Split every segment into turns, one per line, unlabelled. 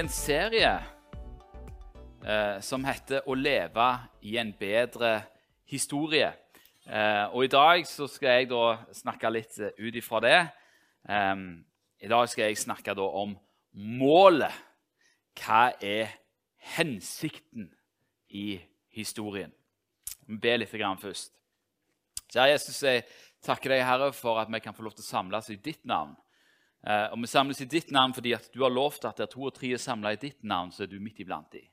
I en serie eh, som heter 'Å leve i en bedre historie'. Eh, og I dag skal jeg da snakke litt eh, ut ifra det. I dag skal jeg snakke om målet. Hva er hensikten i historien? Vi ber litt først. Kjære Jesus, jeg takker deg, Herre, for at vi kan få lov til å samles i ditt navn. Eh, og Vi samles i ditt navn fordi at du har lovt at der to og tre er samla i ditt navn, så er du midt iblant dem.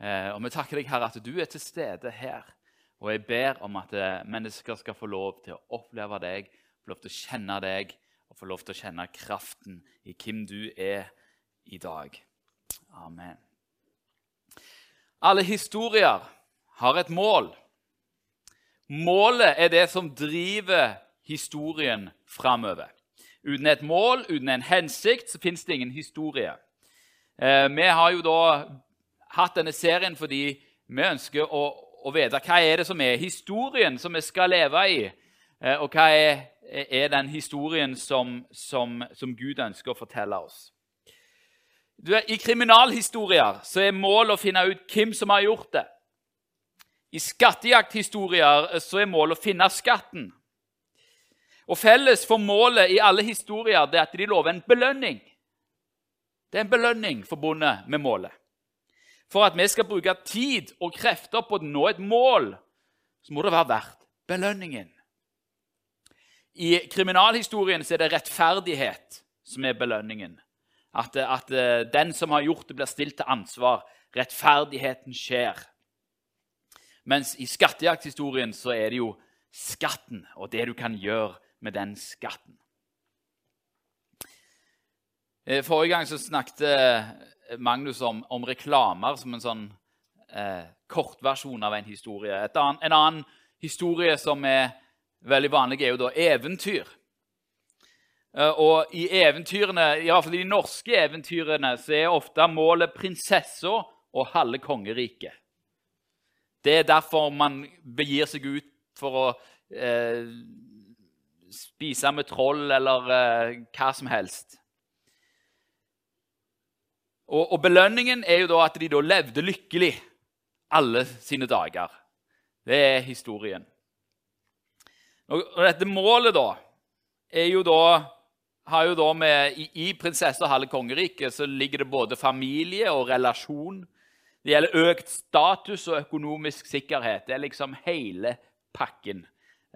Eh, og vi takker deg, Herre, at du er til stede her. Og jeg ber om at eh, mennesker skal få lov til å oppleve deg, få lov til å kjenne deg og få lov til å kjenne kraften i hvem du er i dag. Amen. Alle historier har et mål. Målet er det som driver historien framover. Uten et mål, uten en hensikt, så fins det ingen historie. Eh, vi har jo da hatt denne serien fordi vi ønsker å, å vite hva er det som er historien som vi skal leve i, eh, og hva er, er den historien som, som, som Gud ønsker å fortelle oss. Du, I kriminalhistorier så er målet å finne ut hvem som har gjort det. I skattejakthistorier så er målet å finne skatten. Og Felles for målet i alle historier det er at de lover en belønning. Det er en belønning forbundet med målet. For at vi skal bruke tid og krefter på å nå et mål, så må det være verdt belønningen. I kriminalhistorien er det rettferdighet som er belønningen. At, at den som har gjort det, blir stilt til ansvar. Rettferdigheten skjer. Mens i skattejakthistorien så er det jo skatten og det du kan gjøre med den skatten. Eh, forrige gang så snakket Magnus om, om reklamer som en sånn eh, kortversjon av en historie. Annen, en annen historie som er veldig vanlig, er jo da eventyr. Eh, og i eventyrene, i hvert fall i de norske eventyrene så er ofte målet prinsessa og halve kongeriket. Det er derfor man begir seg ut for å eh, spise med troll eller eh, hva som helst. Og, og, belønningen er jo da at de da levde lykkelig alle sine dager. Det er historien. Og, og dette målet, da, er jo da har jo da med, I, i prinsesse og halve kongeriket så ligger det både familie og relasjon. Det gjelder økt status og økonomisk sikkerhet. Det er liksom hele pakken.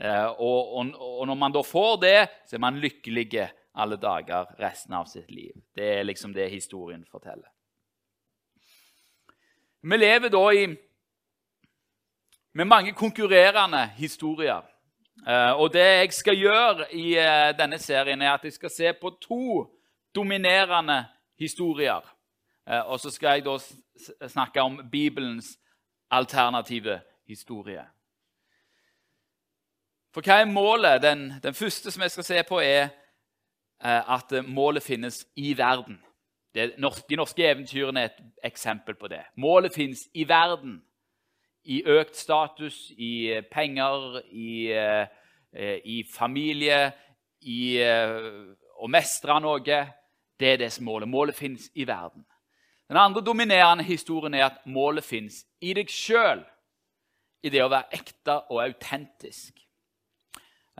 Eh, og, og, og, når man da får det, så er man lykkelig alle dager resten av sitt liv. Det er liksom det historien forteller. Vi lever da i med mange konkurrerende historier. Eh, og det jeg skal gjøre i eh, denne serien, er at jeg skal se på to dominerende historier. Og så skal jeg da snakke om Bibelens alternative historie. For hva er målet? Den, den første som jeg skal se på, er eh, at målet finnes i verden. De norske eventyrene er et eksempel på det. Målet finnes i verden. I økt status, i eh, penger, i, eh, i familie, i å mestre noe. Det er det som målet. Målet finnes i verden. Den andre dominerende historien er at målet finnes i deg sjøl. I det å være ekte og autentisk.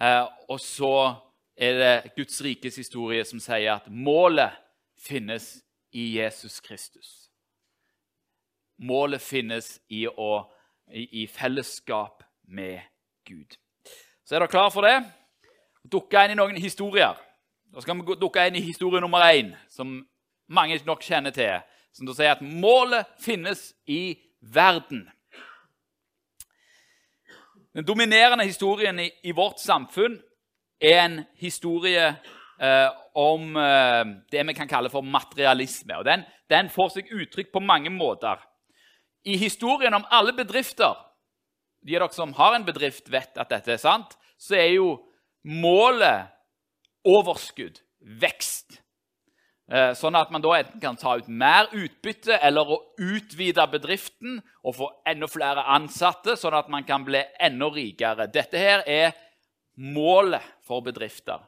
Eh, og så er det Guds rikes historie som sier at målet finnes i Jesus Kristus. Målet finnes i, å, i, i fellesskap med Gud. Så er dere klar for det? Dukke inn i noen historier. Da skal vi dukke inn i historie nummer én, som mange nok kjenner til. Som da sier at målet finnes i verden. Den dominerende historien i, i vårt samfunn er en historie eh, om eh, det vi kan kalle for materialisme. og den, den, får seg uttrykk på mange måter. I historien om alle bedrifter De av dere som har en bedrift, vet at dette er sant. Så er jo målet overskudd, vekst. Eh, sånn at man da enten kan ta ut mer utbytte eller å utvide bedriften og få enda flere ansatte, sånn at man kan bli enda rikere. Dette her er målet for bedrifter.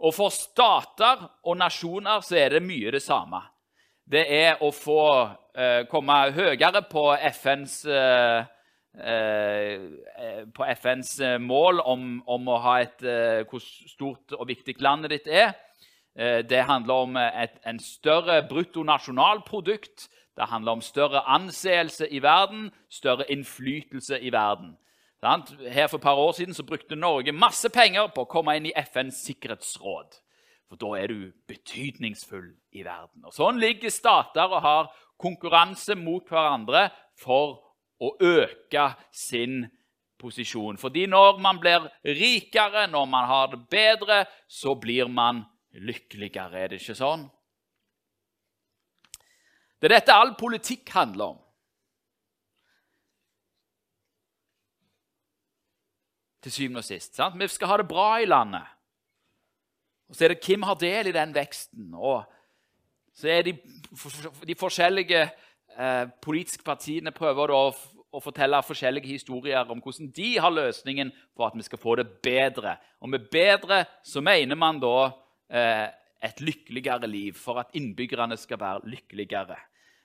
Og for stater og nasjoner så er det mye det samme. det er å få eh, komme høyere på FNs, eh, eh, på FNs mål om, om, å ha et eh, hvor stort og viktig landet ditt er. Eh, det handler om et, en større bruttonasjonalprodukt. Det handler om større anseelse i verden, større innflytelse i verden. Her For et par år siden så brukte Norge masse penger på å komme inn i FNs sikkerhetsråd. For da er du betydningsfull i verden. Og Sånn ligger stater og har konkurranse mot hverandre for å øke sin posisjon. Fordi når man blir rikere, når man har det bedre, så blir man lykkeligere. Er det ikke sånn? Det er dette all politikk handler om. Til syvende og sist. Sant? Vi skal ha det bra i landet. Og så er det hvem har del i den veksten. Og så er de, de forskjellige eh, politiske partiene prøver å, å, fortelle forskjellige historier om hvordan de har løsningen for at vi skal få det bedre. Og med bedre så mener man da et lykkeligere liv, for at innbyggerne skal være lykkeligere.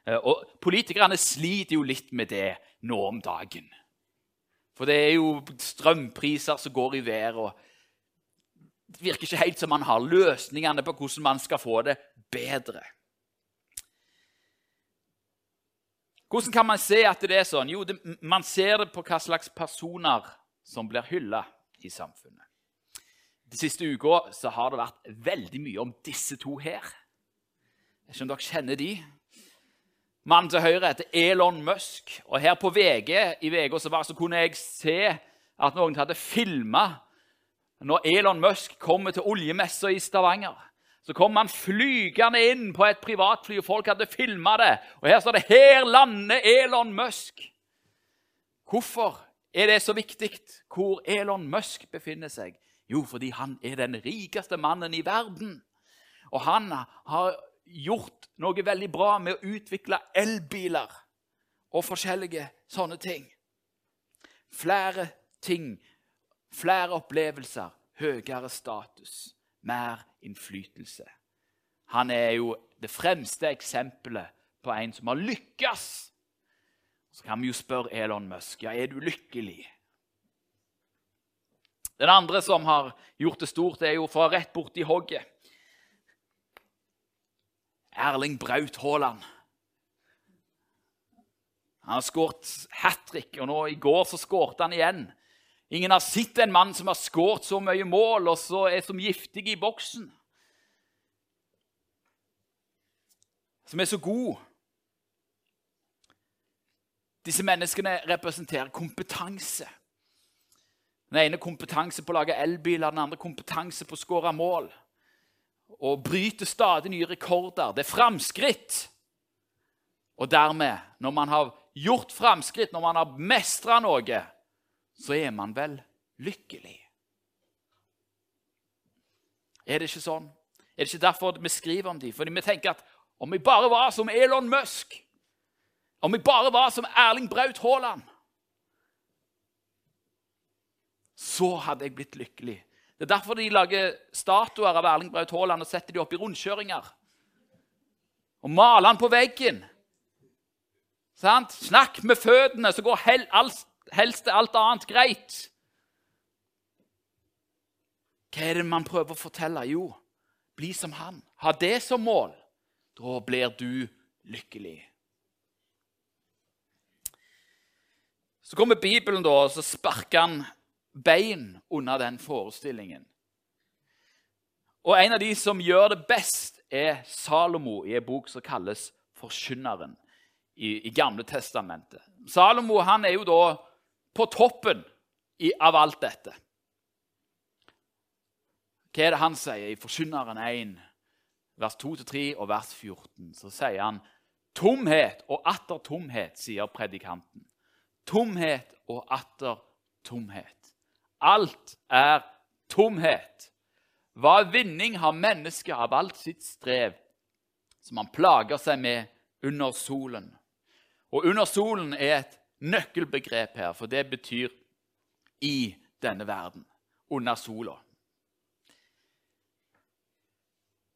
Eh, og politikerne sliter jo litt med det nå om dagen. For det er jo strømpriser som går i været. og det virker ikke helt som man har løsningene på hvordan man skal få det bedre. Hvordan kan man se at det er sånn? Jo, det, Man ser det på hva slags personer som blir hylla i samfunnet. De siste uka har det vært veldig mye om disse to her. Jeg skjønner dere kjenner de. Mannen til høyre heter Elon Musk. og Her på VG i VG så kunne jeg se at noen hadde filma når Elon Musk kommer til oljemessa i Stavanger, så kom han flygende inn på et privatfly, og folk hadde filma det. Og her står det 'Her lander Elon Musk'. Hvorfor er det så viktig hvor Elon Musk befinner seg? Jo, fordi han er den rikeste mannen i verden. Og han har gjort noe veldig bra med å utvikle elbiler og forskjellige sånne ting. Flere ting Flere opplevelser, høyere status, mer innflytelse. Han er jo det fremste eksempelet på en som har lykkes. Så kan vi jo spørre Elon Musk ja, er du lykkelig. Den andre som har gjort det stort, er jo fra rett borti hogget. Erling Braut Haaland. Han har skåret hat trick, og nå i går så skårte han igjen. Ingen har sett en mann som har skåret så mye mål og så er som giftig i boksen. Som er så god. Disse menneskene representerer kompetanse. Den ene kompetanse på å lage elbiler, den andre kompetanse på å skåre mål. Og bryter stadig nye rekorder. Det er framskritt. Og dermed, når man har gjort framskritt, når man har mestra noe, så er man vel lykkelig. Er det ikke sånn? Er det ikke derfor vi skriver om dem? Fordi vi tenker at om vi bare var som Elon Musk, om vi bare var som Erling Braut Haaland, så hadde jeg blitt lykkelig. Det er derfor de lager statuer av Erling Braut Haaland og setter de opp i rundkjøringer. Og maler han på veggen. Sant? Snakk med føttene, så går alt helst er alt annet greit. Hva er det man prøver å fortelle? Jo, bli som han. Ha det som mål. Da blir du lykkelig. Så kommer Bibelen, da, og så sparker han bein under den forestillingen. Og En av de som gjør det best, er Salomo i en bok som kalles Forkynneren i, i Gamle testamentet. Salomo han er jo da på toppen av alt dette. Hva er det han sier i Forkynneren 1, vers 2-3 og vers 14? Så sier han tomhet og atter tomhet, sier predikanten. Tomhet og atter tomhet. Alt er tomhet. Hva vinning har mennesket av alt sitt strev, som han plager seg med under solen? Og under solen er et nøkkelbegrep her, for det betyr i denne verden, under sola.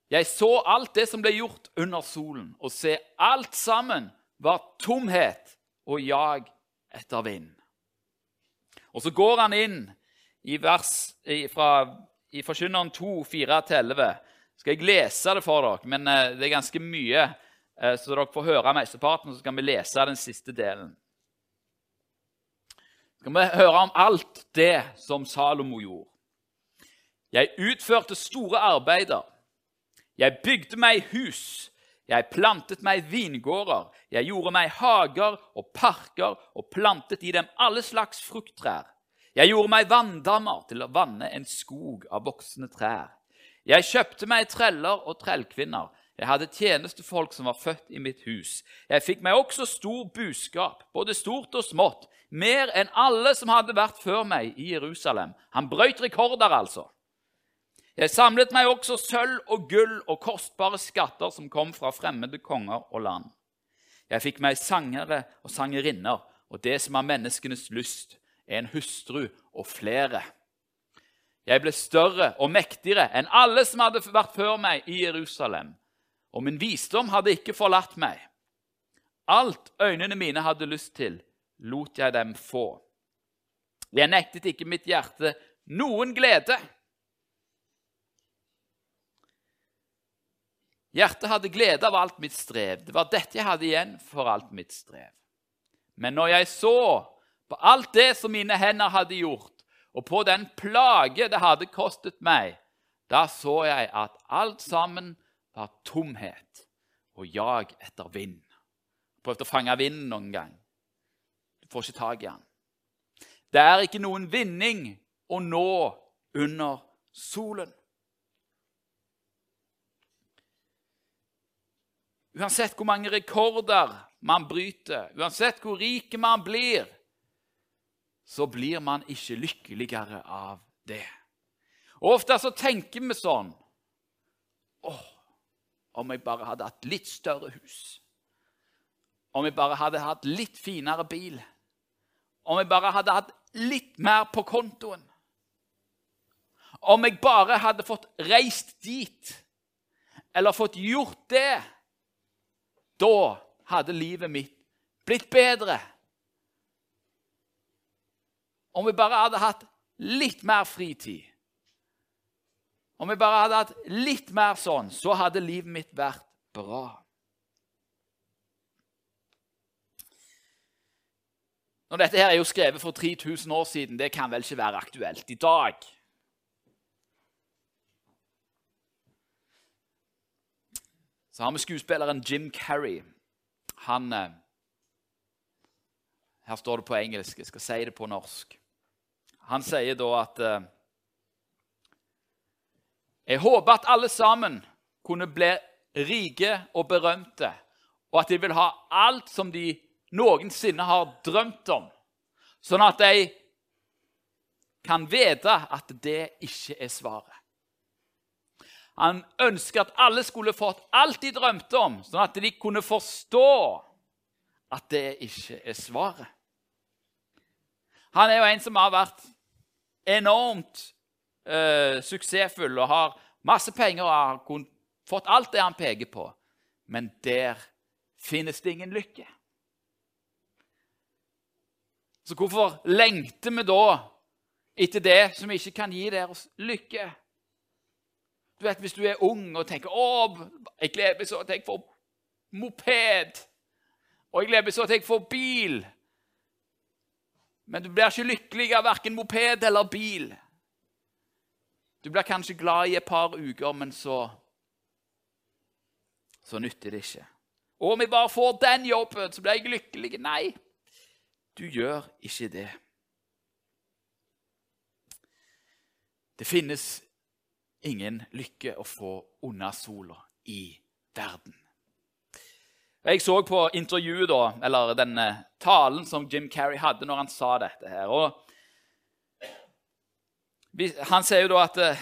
Jeg så alt det som ble gjort under solen, og se, alt sammen var tomhet og jag etter vind. Og så går han inn i vers fra i Forkynneren 2, 4-11. Skal jeg lese det for dere, men eh, det er ganske mye, eh, så dere får høre mesteparten, så skal vi lese den siste delen. Skal vi høre om alt det som Salomo gjorde. Jeg utførte store arbeider. Jeg bygde meg hus. Jeg plantet meg vingårder. Jeg gjorde meg hager og parker og plantet i dem alle slags frukttrær. Jeg gjorde meg vanndammer til å vanne en skog av voksne trær. Jeg kjøpte meg treller og trellkvinner. Jeg hadde tjenestefolk som var født i mitt hus. Jeg fikk meg også stor buskap, både stort og smått, mer enn alle som hadde vært før meg i Jerusalem. Han brøyt rekorder, altså. Jeg samlet meg også sølv og gull og kostbare skatter som kom fra fremmede konger og land. Jeg fikk meg sangere og sangerinner, og det som er menneskenes lyst, en hustru og flere. Jeg ble større og mektigere enn alle som hadde vært før meg i Jerusalem, og min visdom hadde ikke forlatt meg. Alt øynene mine hadde lyst til, lot jeg dem få. Jeg nektet ikke mitt hjerte noen glede. Hjertet hadde glede av alt mitt strev. Det var dette jeg hadde igjen for alt mitt strev. Men når jeg så på alt det som mine hender hadde gjort, og på den plage det hadde kostet meg, da så jeg at alt sammen var tomhet og jag etter vind. Prøvde å fange vinden noen gang. Du får ikke tak i den. Det er ikke noen vinning å nå under solen. Uansett hvor mange rekorder man bryter, uansett hvor rike man blir, så blir man ikke lykkeligere av det. Og Ofte så tenker vi sånn Åh, om jeg bare hadde hatt litt større hus. Om jeg bare hadde hatt litt finere bil. Om jeg bare hadde hatt litt mer på kontoen. Om jeg bare hadde fått reist dit, eller fått gjort det da hadde livet mitt blitt bedre. Om vi bare hadde hatt litt mer fritid, om vi bare hadde hatt litt mer sånn, så hadde livet mitt vært bra. Når dette her er jo skrevet for 3000 år siden, det kan vel ikke være aktuelt i dag. Så har vi skuespilleren Jim Carrey. Han eh, Her står det på engelsk. Jeg skal si det på norsk. Han sier da at eh, Jeg håper at alle sammen kunne bli rike og berømte, og at de vil ha alt som de noensinne har drømt om, sånn at de kan vite at det ikke er svaret. Han ønsker at alle skulle fått alt de drømte om, sånn at de kunne forstå at det ikke er svaret. Han er jo en som har vært enormt eh, suksessfull og har masse penger og har fått alt det han peker på. Men der finnes det ingen lykke. Så hvorfor lengter vi da etter det som ikke kan gi deres lykke? Du vet, Hvis du er ung og tenker å, jeg gleder meg så til jeg får moped, og jeg gleder meg så til jeg får bil Men du blir ikke lykkelig av verken moped eller bil. Du blir kanskje glad i et par uker, men så så nytter det ikke. Og om jeg bare får den jobben, så blir jeg lykkelig. Nei, du gjør ikke det. Det finnes ingen lykke å få under sola i verden. Jeg så på intervjuet, da, eller denne talen som Jim Carrey hadde når han sa dette. her. Og han sier jo da at eh,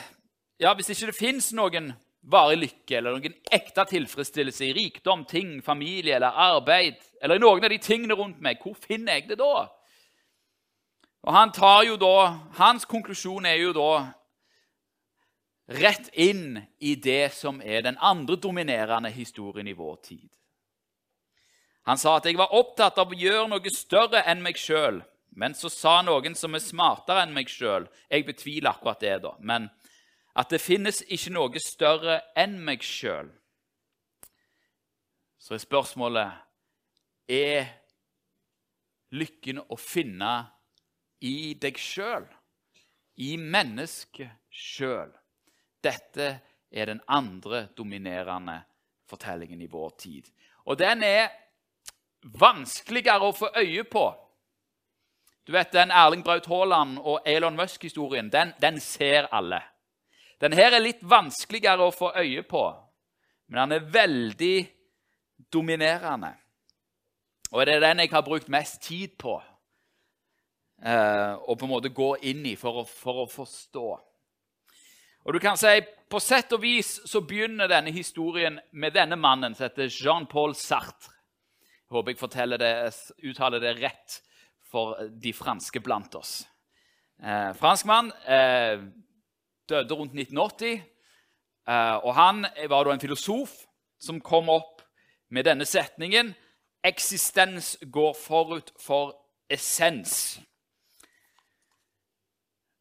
ja, hvis ikke det fins noen varig lykke eller noen ekte tilfredsstillelse i rikdom, ting, familie eller arbeid, eller i noen av de tingene rundt meg, hvor finner jeg det da? Og han tar jo da, Hans konklusjon er jo da rett inn i det som er den andre dominerende historien i vår tid. Han sa at jeg var opptatt av å gjøre noe større enn meg sjøl. Men så sa noen som er smartere enn meg sjøl Jeg betviler akkurat det, da. Men at det finnes ikke noe større enn meg sjøl. Så er spørsmålet Er lykken å finne i deg sjøl? I mennesket sjøl? Dette er den andre dominerende fortellingen i vår tid. Og den er vanskeligere å få øye på. Du vet, Den Erling Braut Haaland og Elon Musk-historien den, den, ser alle. Den her er litt vanskeligere å få øye på, men den er veldig dominerende. Og det er den jeg har brukt mest tid på eh, på en måte gå inn i for å, for å forstå. Og du kan si, På sett og vis så begynner denne historien med denne mannen som heter Jean-Paul Sartre. Håper jeg det, uttaler det rett for de franske blant oss. Eh, franskmann eh, døde rundt 1980. Eh, og han var da en filosof som kom opp med denne setningen Eksistens går forut for essens.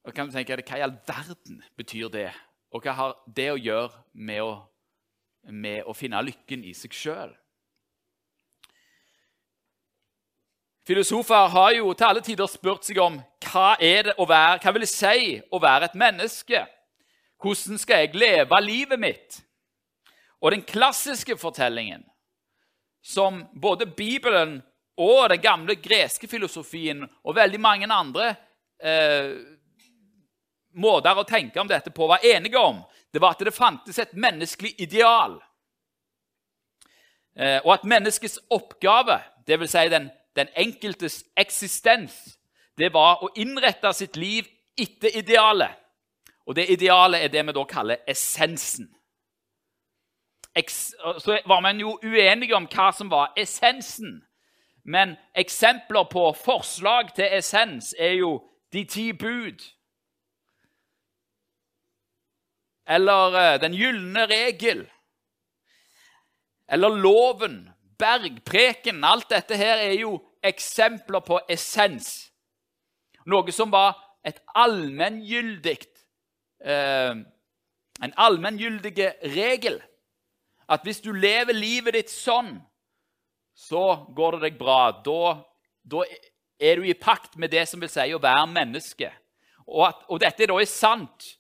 Og kan du tenke, Hva i all verden betyr det? Og hva har det å gjøre med å, med å finne lykken i seg sjøl? Filosofer har jo til alle tider spurt seg om hva er det å være, hva vil det si å være et menneske. Hvordan skal jeg leve livet mitt? Og den klassiske fortellingen, som både Bibelen og den gamle greske filosofien og veldig mange andre eh, måter å tenke om dette på var enige om, det var at det fantes et menneskelig ideal. Eh, og at menneskets oppgave, dvs. Si den, den enkeltes eksistens, det var å innrette sitt liv etter idealet. Og det idealet er det vi da kaller essensen. Så var man jo uenige om hva som var essensen. Men eksempler på forslag til essens er jo de ti bud eller eh, Den gylne regel, eller loven, bergpreken Alt dette her er jo eksempler på essens. Noe som var et allmenngyldig eh, En allmenngyldig regel. At hvis du lever livet ditt sånn, så går det deg bra. Da, da er du i pakt med det som vil si å være menneske. Og, at, og dette da er sant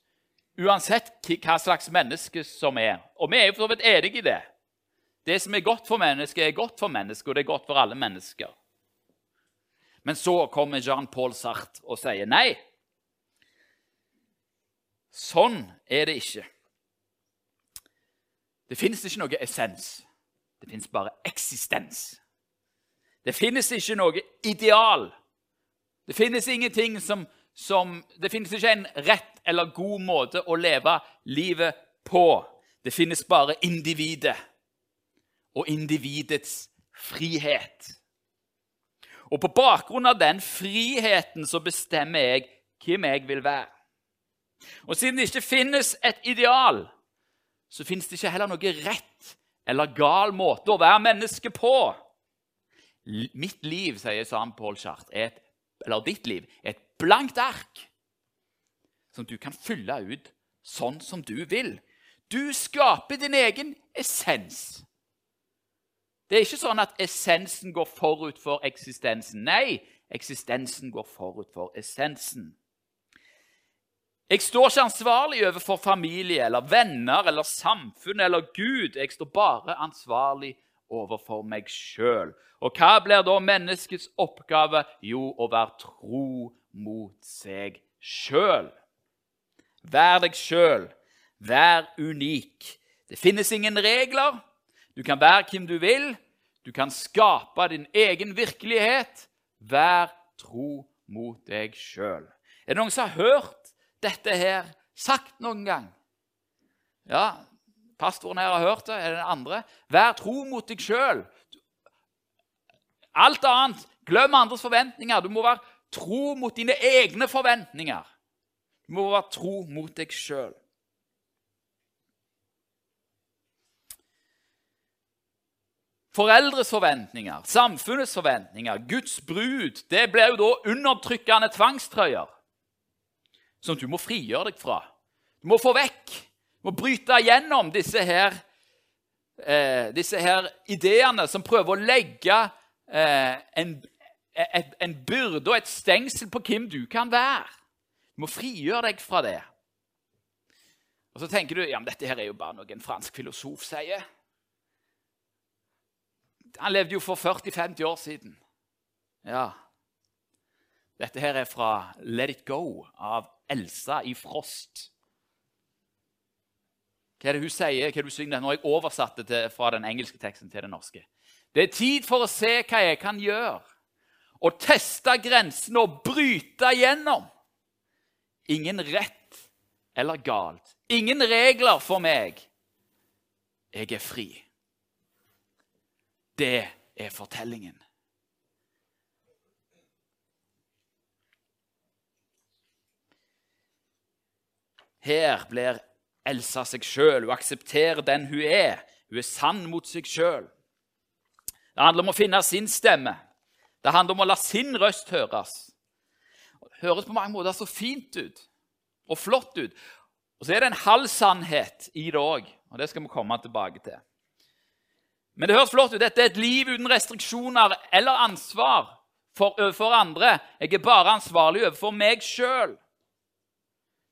Uansett hva slags menneske som er. Og vi er jo for så vidt enige i det. Det som er godt for mennesket, er godt for mennesket, og det er godt for alle mennesker. Men så kommer Jean-Paul Sartre og sier nei. Sånn er det ikke. Det finnes ikke noe essens. Det finnes bare eksistens. Det finnes ikke noe ideal. Det finnes ingenting som, som Det finnes ikke en rett eller god måte å leve livet på. Det finnes bare individet og individets frihet. Og på bakgrunn av den friheten så bestemmer jeg hvem jeg vil være. Og siden det ikke finnes et ideal, så finnes det ikke heller noe rett eller gal måte å være menneske på. Mitt liv, sier Sam Paul Chart, eller ditt liv, er et blankt ark som du kan fylle ut sånn som du vil. Du skaper din egen essens. Det er ikke sånn at essensen går forut for eksistensen. Nei, eksistensen går forut for essensen. Jeg står ikke ansvarlig overfor familie eller venner eller samfunn eller Gud. Jeg står bare ansvarlig overfor meg sjøl. Og hva blir da menneskets oppgave? Jo, å være tro mot seg sjøl. Vær deg sjøl. Vær unik. Det finnes ingen regler. Du kan være hvem du vil. Du kan skape din egen virkelighet. Vær tro mot deg sjøl. Er det noen som har hørt dette her sagt noen gang? Ja, pastoren her har hørt det. Er det den andre? Vær tro mot deg sjøl. Alt annet, glem andres forventninger. Du må være tro mot dine egne forventninger. Du må være tro mot deg sjøl. Foreldres forventninger, samfunnets forventninger, Guds brud Det blir jo da undertrykkende tvangstrøyer som du må frigjøre deg fra. Du må få vekk, du må bryte gjennom disse her, eh, disse her ideene som prøver å legge eh, en, et, en byrde og et stengsel på hvem du kan være. Du må frigjøre deg fra det. Og så tenker du ja, men dette her er jo bare noe en fransk filosof sier. Han levde jo for 40-50 år siden. Ja. Dette her er fra Let It Go av Elsa i Frost. Hva er det hun sier? Hva er det hun synger? Når jeg oversatte det fra den engelske teksten til den norske. Det er tid for å se hva jeg kan gjøre, og teste grensene og bryte igjennom. Ingen rett eller galt. Ingen regler for meg. Jeg er fri. Det er fortellingen. Her blir Elsa seg sjøl. Hun aksepterer den hun er. Hun er sann mot seg sjøl. Det handler om å finne sin stemme. Det handler om å la sin røst høres. Det høres på mange måter så fint ut og flott ut. Og så er det en halv sannhet i det òg, og det skal vi komme tilbake til. Men det høres flott ut. Dette er et liv uten restriksjoner eller ansvar for, overfor andre. Jeg er bare ansvarlig overfor meg sjøl.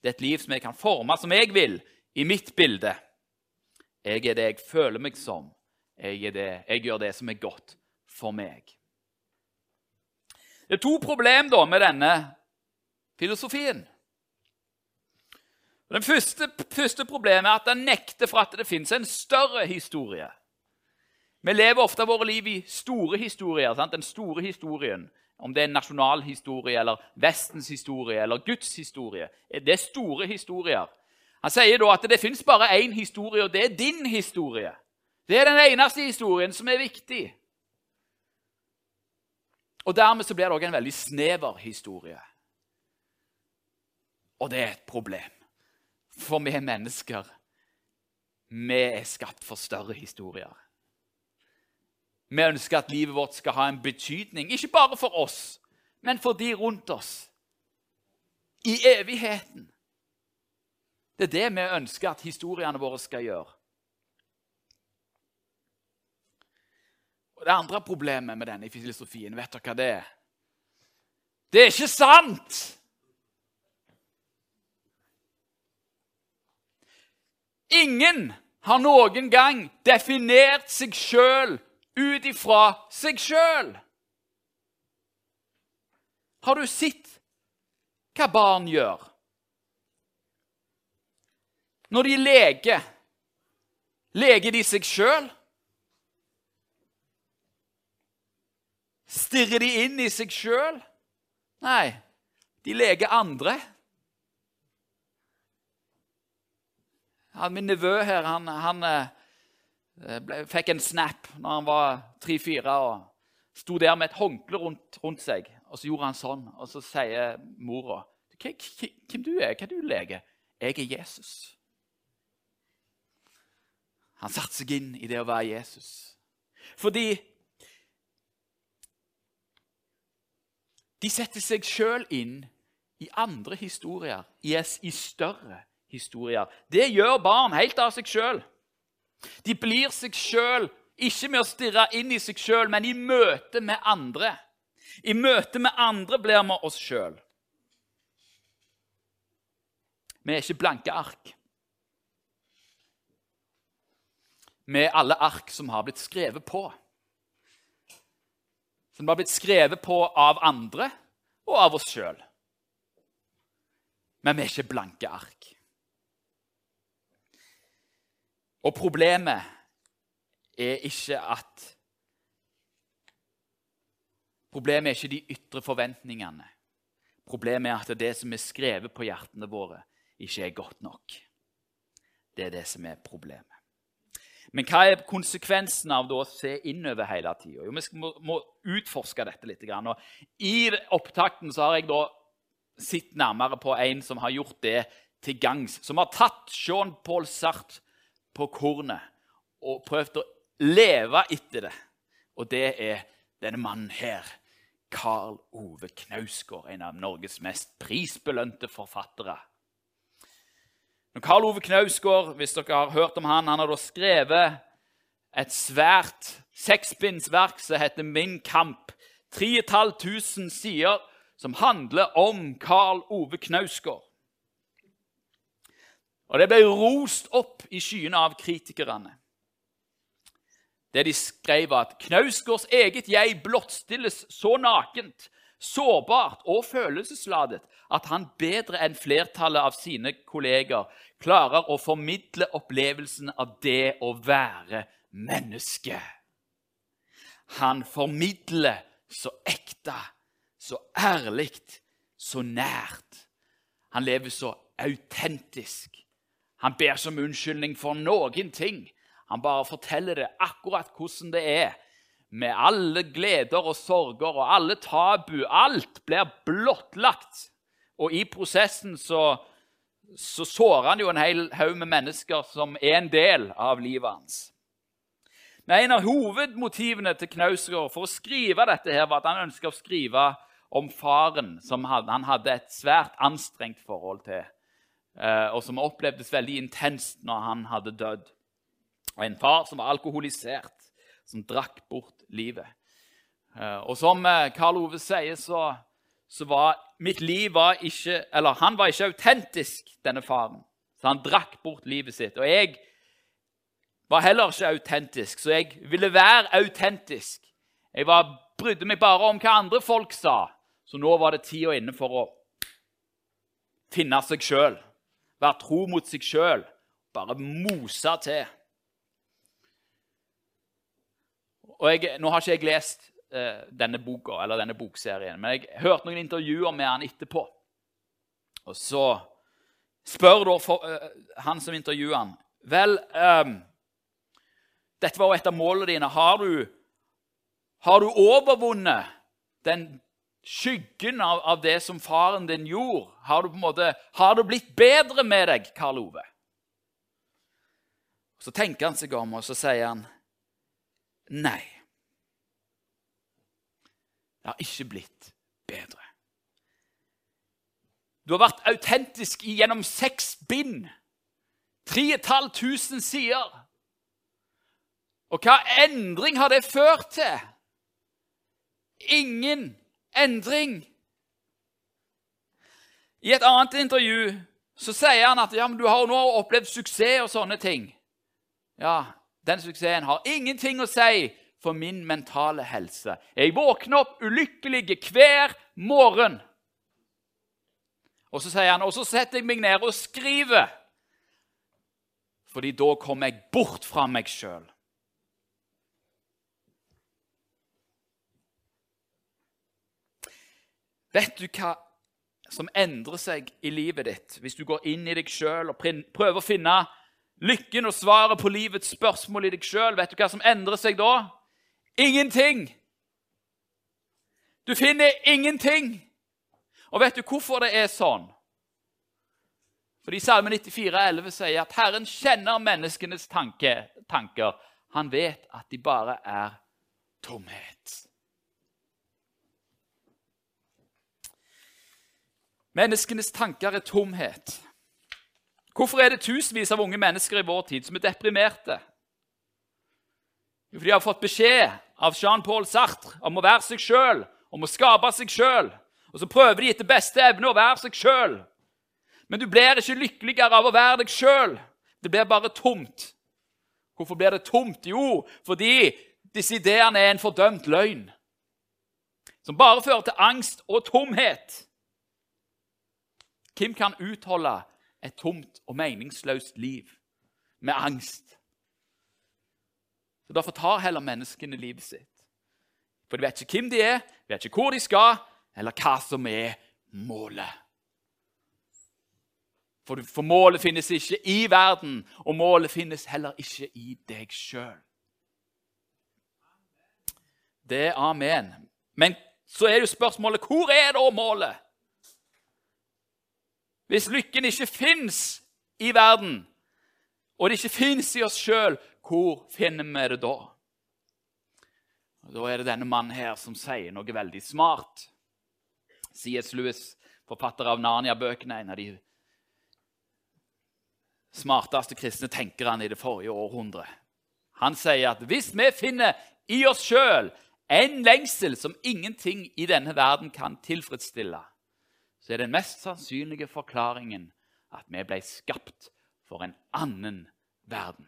Det er et liv som jeg kan forme som jeg vil, i mitt bilde. Jeg er det jeg føler meg som. Jeg, det, jeg gjør det som er godt for meg. Det er to problem da med denne filosofien. Det første, første problemet er at den nekter for at det finnes en større historie. Vi lever ofte våre liv i store historier. Sant? Den store historien. Om det er en nasjonal historie eller Vestens historie eller Guds historie. Det er store historier. Han sier da at det fins bare én historie, og det er din historie. Det er den eneste historien som er viktig. Og Dermed så blir det òg en veldig snever historie. Og det er et problem. For vi er mennesker vi er skapt for større historier. Vi ønsker at livet vårt skal ha en betydning, ikke bare for oss, men for de rundt oss. I evigheten. Det er det vi ønsker at historiene våre skal gjøre. Og Det andre problemet med denne filosofien, vet dere hva det er? Det er ikke sant! Ingen har noen gang definert seg sjøl ut ifra seg sjøl. Har du sett hva barn gjør? Når de leker, leker de seg sjøl? Stirrer de inn i seg sjøl? Nei, de leker andre. Min nevø her, han, han Eh, ble, fikk en snap når han var tre-fire og sto der med et håndkle rundt, rundt, seg. Og så gjorde han sånn, og så sier mora hvem du er, hva du lege? Jeg er Jesus. Han satte seg inn i det å være Jesus. Fordi de setter seg sjøl inn i andre historier, i større historier. Det gjør barn helt av seg sjøl. De blir seg sjøl, ikke med å stirre inn i seg sjøl, men i møte med andre. I møte med andre blir vi oss sjøl. Vi er ikke blanke ark. Vi er alle ark som har blitt skrevet på. Som har blitt skrevet på av andre og av oss sjøl. Men vi er ikke blanke ark. Og problemet er ikke at Problemet er ikke de ytre forventningene. Problemet er at det som er skrevet på hjertene våre, ikke er godt nok. Det er det som er problemet. Men hva er konsekvensen av å se innover hele tida? Vi må, utforske dette litt. Og I opptakten har jeg sett nærmere på en som har gjort det til gangs. Som har tatt Jean Paul Sartre på kornet og prøvd å leve etter det. Og det er denne mannen her. Karl Ove Knausgård, en av Norges mest prisbelønte forfattere. Når Karl Ove Knausgård, hvis dere har hørt om han, han har da skrevet et svært sekspinnsverk som heter Min kamp. 3500 sider som handler om Karl Ove Knausgård. Og det ble rost opp i skyene av kritikerne. Det de skrev, var at Knausgårds eget jeg blottstilles så nakent, sårbart og følelsesladet at han bedre enn flertallet av sine kolleger klarer å formidle opplevelsen av det å være menneske. Han formidler så ekte, så ærlig, så nært. Han lever så autentisk. Han ber som unnskyldning for noen ting. Han bare forteller det akkurat hvordan det er. Med alle gleder og sorger og alle tabu. Alt blir blottlagt. Og i prosessen så, så sårer han jo en hel haug med mennesker som er en del av livet hans. Men En av hovedmotivene til Knausgård for å skrive dette her var at han ønska å skrive om faren som han hadde et svært anstrengt forhold til, og som opplevdes veldig intenst når han hadde dødd. Og en far som var alkoholisert, som drakk bort livet. Eh, og som eh, Karl Ove sier, så, så var mitt liv var ikke Eller han var ikke autentisk, denne faren. Så han drakk bort livet sitt. Og jeg var heller ikke autentisk, så jeg ville være autentisk. Jeg var, brydde meg bare om hva andre folk sa. Så nå var det tida inne for å finne seg sjøl. Være tro mot seg sjøl. Bare mose til. Og jeg, Nå har ikke jeg lest eh, denne boka, eller denne bokserien, men jeg hørte noen intervjuer med han etterpå. Og så spør da uh, han som intervjuer han, Vel, eh, dette var jo et av målene dine. Har du, har du overvunnet den skyggen av, av, det som faren din gjorde? Har, du på en måte, har det blitt bedre med deg, Karl Ove? Så tenker han seg om, og så sier han Nei. Det har ikke blitt bedre. Du har vært autentisk gjennom seks bind. 3500 sider. Og hva endring har det ført til? Ingen endring. I et annet intervju så sier han at ja, men du har nå opplevd suksess og sånne ting. Ja, den suksessen har ingenting å si for min mentale helse. Jeg våkner opp ulykkelig hver morgen. Og så sier han, og så setter jeg meg ned og skriver. Fordi da kommer jeg bort fra meg sjøl. Vet du hva som endrer seg i livet ditt hvis du går inn i deg sjøl og prøver å finne lykken og svaret på livets spørsmål i deg sjøl, vet du hva som endrer seg da? Ingenting! Du finner ingenting. Og vet du hvorfor det er sånn? Fordi Salme 94, 11 sier at Herren kjenner menneskenes tanke, tanker. Han vet at de bare er tomhet. Menneskenes tanker er tomhet. Hvorfor er det tusenvis av unge mennesker i vår tid som er deprimerte? Jo, for de har fått beskjed av Jean-Paul Sartre om å være seg sjøl, om å skape seg sjøl. Og så prøver de etter beste evne å være seg sjøl. Men du blir ikke lykkeligere av å være deg sjøl. Det blir bare tomt. Hvorfor blir det tomt? Jo, fordi disse ideene er en fordømt løgn. Som bare fører til angst og tomhet. Hvem kan utholde et tomt og meningsløst liv med angst. Så Derfor tar heller menneskene livet sitt. For de vet ikke hvem de er, de vet ikke hvor de skal, eller hva som er målet. For, for målet finnes ikke i verden, og målet finnes heller ikke i deg sjøl. Det er amen. Men så er jo spørsmålet hvor er da målet? Hvis lykken ikke fins i verden, og det ikke fins i oss sjøl, hvor finner vi det da? Og Da er det denne mannen her som sier noe veldig smart. C.S. Lewis, forfatter av Narnia-bøkene, en av de smarteste kristne tenkerne i det forrige århundret. Han sier at hvis vi finner i oss sjøl en lengsel som ingenting i denne verden kan tilfredsstille, så er den mest sannsynlige forklaringen at vi ble skapt for en annen verden.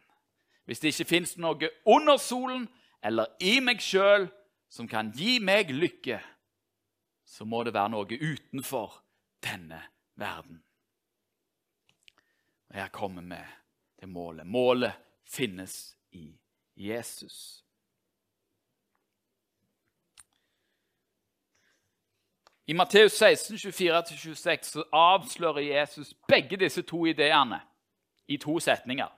Hvis det ikke fins noe under solen eller i meg sjøl som kan gi meg lykke, så må det være noe utenfor denne verden. Og Her kommer vi til målet. Målet finnes i Jesus. I Matteus 16, 24-26 så avslører Jesus begge disse to ideene i to setninger.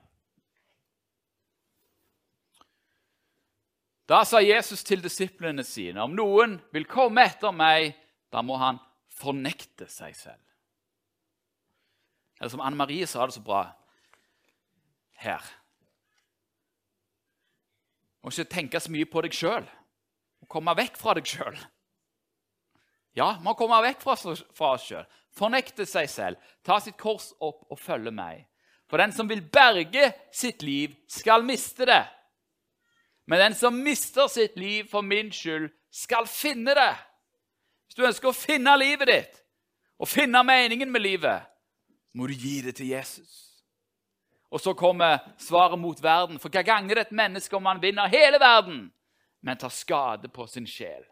Da sa Jesus til disiplene sine.: Om noen vil komme etter meg, da må han fornekte seg selv. Eller som Anne Marie sa det så bra her Må ikke tenke så mye på deg sjøl. Komme vekk fra deg sjøl. Ja, man kommer vekk fra, oss sjøl. Fornekte seg selv. Ta sitt kors opp og følge meg. For den som vil berge sitt liv, skal miste det. Men den som mister sitt liv for min skyld, skal finne det. Hvis du ønsker å finne livet ditt og finne meningen med livet, må du gi det til Jesus. Og så kommer svaret mot verden. For hva det et menneske om han vinner hele verden, men tar skade på sin sjel?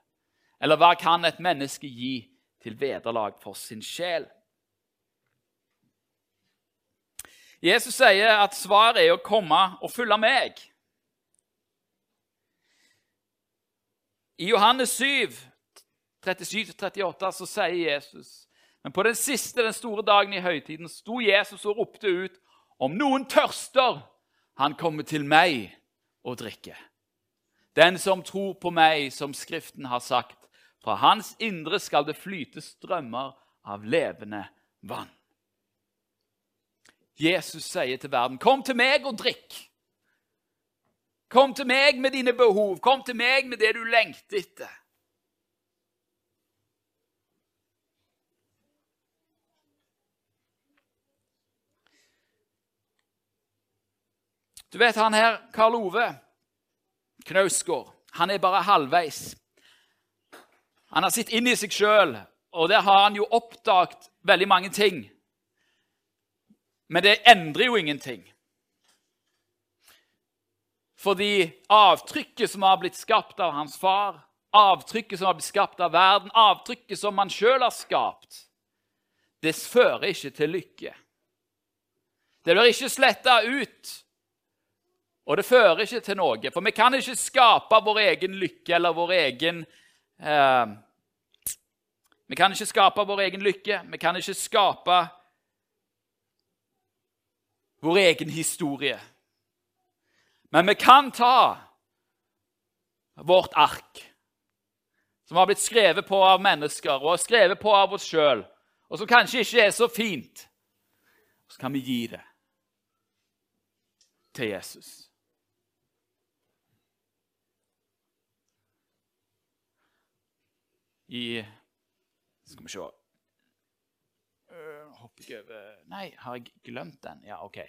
Eller hva kan et menneske gi til vederlag for sin sjel? Jesus sier at svaret er å komme og følge meg. I Johannes 7, 37-38 så sier Jesus Men på den siste, den store dagen i høytiden sto Jesus og ropte ut om noen tørster, han kommer til meg og drikker. Den som tror på meg, som Skriften har sagt, fra hans indre skal det flyte strømmer av levende vann. Jesus sier til verden, 'Kom til meg og drikk.' Kom til meg med dine behov. Kom til meg med det du lengter etter. Du vet han her, Karl Ove Knausgård, han er bare halvveis. Han har sett inn i seg sjøl, og der har han jo oppdaget veldig mange ting. Men det endrer jo ingenting. Fordi avtrykket som har blitt skapt av hans far, avtrykket som har blitt skapt av verden, avtrykket som han sjøl har skapt, det fører ikke til lykke. Det blir ikke sletta ut, og det fører ikke til noe. For vi kan ikke skape vår egen lykke eller vår egen eh, vi kan ikke skape vår egen lykke. Vi kan ikke skape vår egen historie. Men vi kan ta vårt ark, som har blitt skrevet på av mennesker og skrevet på av oss sjøl, og som kanskje ikke er så fint, så kan vi gi det til Jesus. I skal vi se uh, Hopper jeg over Nei, har jeg glemt den? Ja, OK.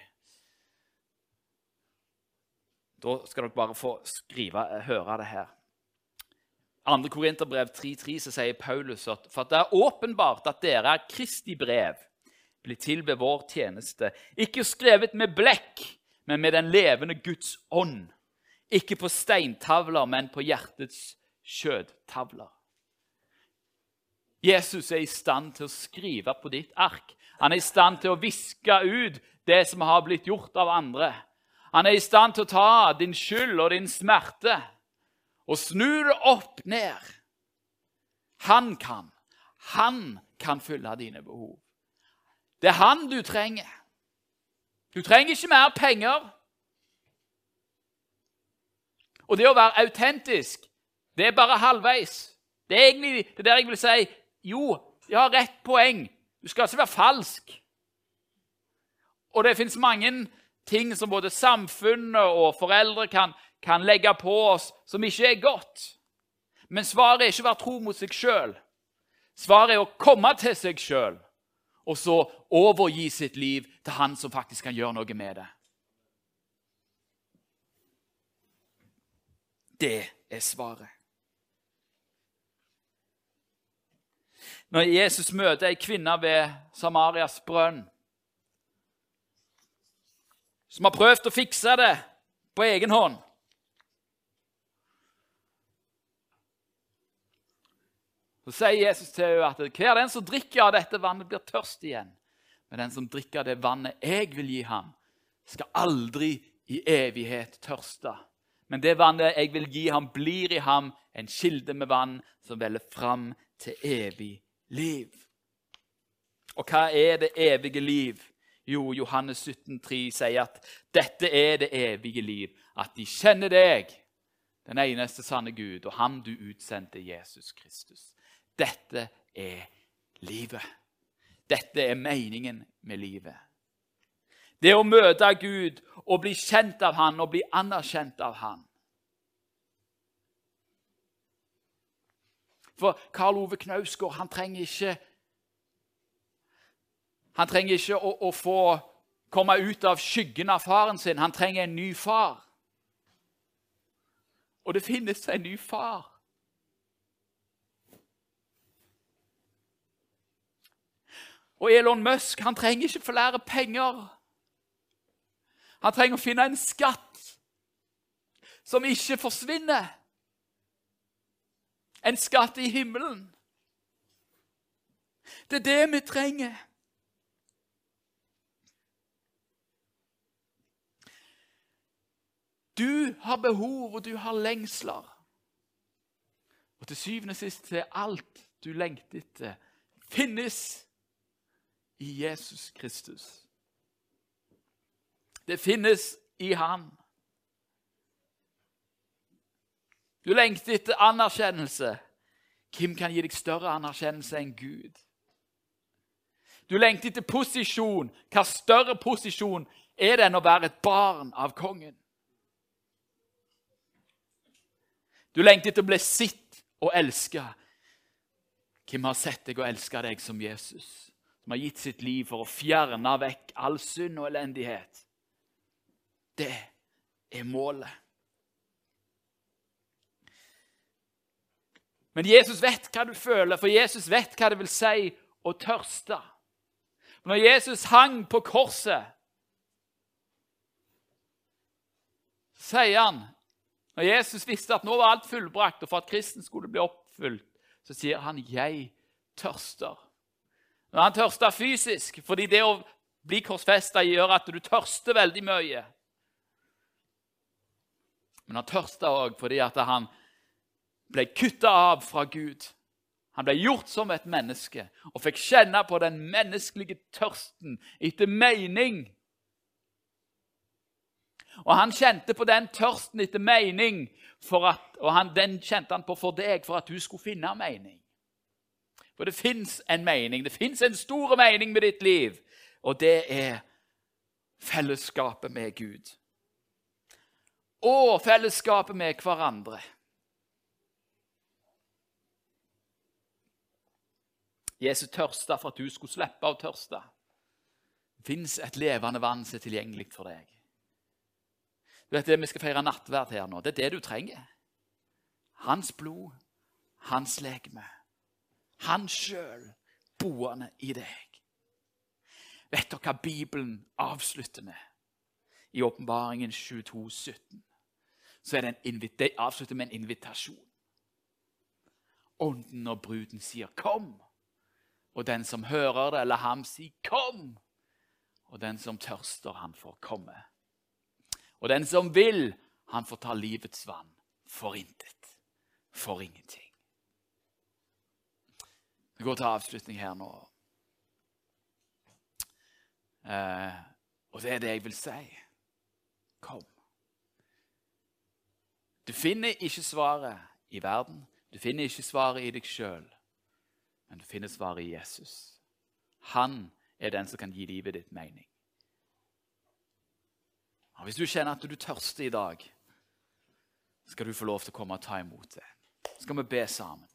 Da skal dere bare få skrive, eh, høre det her. 2. Korinterbrev 3.3 så sier Paulus at for at det er åpenbart at dere er Kristi brev, blir til ved vår tjeneste, ikke skrevet med blekk, men med den levende Guds ånd. Ikke på steintavler, men på hjertets skjødtavler. Jesus er i stand til å skrive på ditt ark. Han er i stand til å viske ut det som har blitt gjort av andre. Han er i stand til å ta din skyld og din smerte og snu det opp ned. Han kan. Han kan fylle dine behov. Det er han du trenger. Du trenger ikke mer penger. Og det å være autentisk, det er bare halvveis. Det er egentlig det der jeg vil si jo, jeg har rett poeng. Du skal ikke være falsk. Og det fins mange ting som både samfunnet og foreldre kan, kan legge på oss, som ikke er godt. Men svaret er ikke å være tro mot seg sjøl. Svaret er å komme til seg sjøl og så overgi sitt liv til han som faktisk kan gjøre noe med det. Det er svaret. Når Jesus møter ei kvinne ved Samarias brønn, som har prøvd å fikse det på egen hånd Så sier Jesus til henne at hver den som drikker av dette vannet, blir tørst igjen. Men den som drikker av det vannet jeg vil gi ham, skal aldri i evighet tørste. Men det vannet jeg vil gi ham, blir i ham en kilde med vann som veller fram til evig liv. Og hva er det evige liv? Jo, Johannes 17, 17,3 sier at dette er det evige liv. At de kjenner deg, den eneste sanne Gud, og ham du utsendte, Jesus Kristus. Dette er livet. Dette er meningen med livet. Det å møte Gud og bli kjent av Han og bli anerkjent av Han. For Karl Ove Knausgård han trenger ikke Han trenger ikke å, å få komme ut av skyggen av faren sin. Han trenger en ny far. Og det finnes en ny far. Og Elon Musk han trenger ikke flere penger. Han trenger å finne en skatt som ikke forsvinner. En skatt i himmelen. Det er det vi trenger. Du har behov, og du har lengsler. Og til syvende og sist er alt du lengter etter, finnes i Jesus Kristus. Det finnes i Han. Du lengter etter anerkjennelse. Hvem kan gi deg større anerkjennelse enn Gud? Du lengter etter posisjon. Hva større posisjon er det enn å være et barn av kongen? Du lengter etter å bli sett og elska. Hvem har sett deg og elska deg som Jesus? som har gitt sitt liv for å fjerne vekk all synd og elendighet. Det er målet. Men Jesus vet hva du føler, for Jesus vet hva det vil si å tørste. Når Jesus hang på korset, sier han Når Jesus visste at nå var alt fullbrakt, og for at kristen skulle bli oppfylt, så sier han 'Jeg tørster'. Når han tørsta fysisk, fordi det å bli korsfesta gjør at du tørster veldig mye. Men han tørsta òg fordi at han ble kutta av fra Gud. Han ble gjort som et menneske og fikk kjenne på den menneskelige tørsten etter mening. Og han kjente på den tørsten etter mening, at, og han, den kjente han på for deg for at du skulle finne mening. For det fins en mening. Det fins en stor mening med ditt liv, og det er fellesskapet med Gud. Og fellesskapet med hverandre. Jesus tørsta for at du skulle slippe å tørste. Det fins et levende vann som er tilgjengelig for deg. Du vet det Vi skal feire nattverd her nå. Det er det du trenger. Hans blod, hans legeme han sjøl boende i deg. Vet dere hva Bibelen avslutter med? I Åpenbaringen 22, 17, så er det en det avslutter med en invitasjon. Ånden og bruden sier 'kom', og den som hører det, eller ham, si 'kom'. Og den som tørster, han får komme. Og den som vil, han får ta livets vann for intet, for ingenting. Vi går til avslutning her nå. Eh, og det er det jeg vil si. Kom. Du finner ikke svaret i verden. Du finner ikke svaret i deg sjøl, men du finner svaret i Jesus. Han er den som kan gi livet ditt mening. Og Hvis du kjenner at du tørster i dag, skal du få lov til å komme og ta imot det. skal vi be sammen.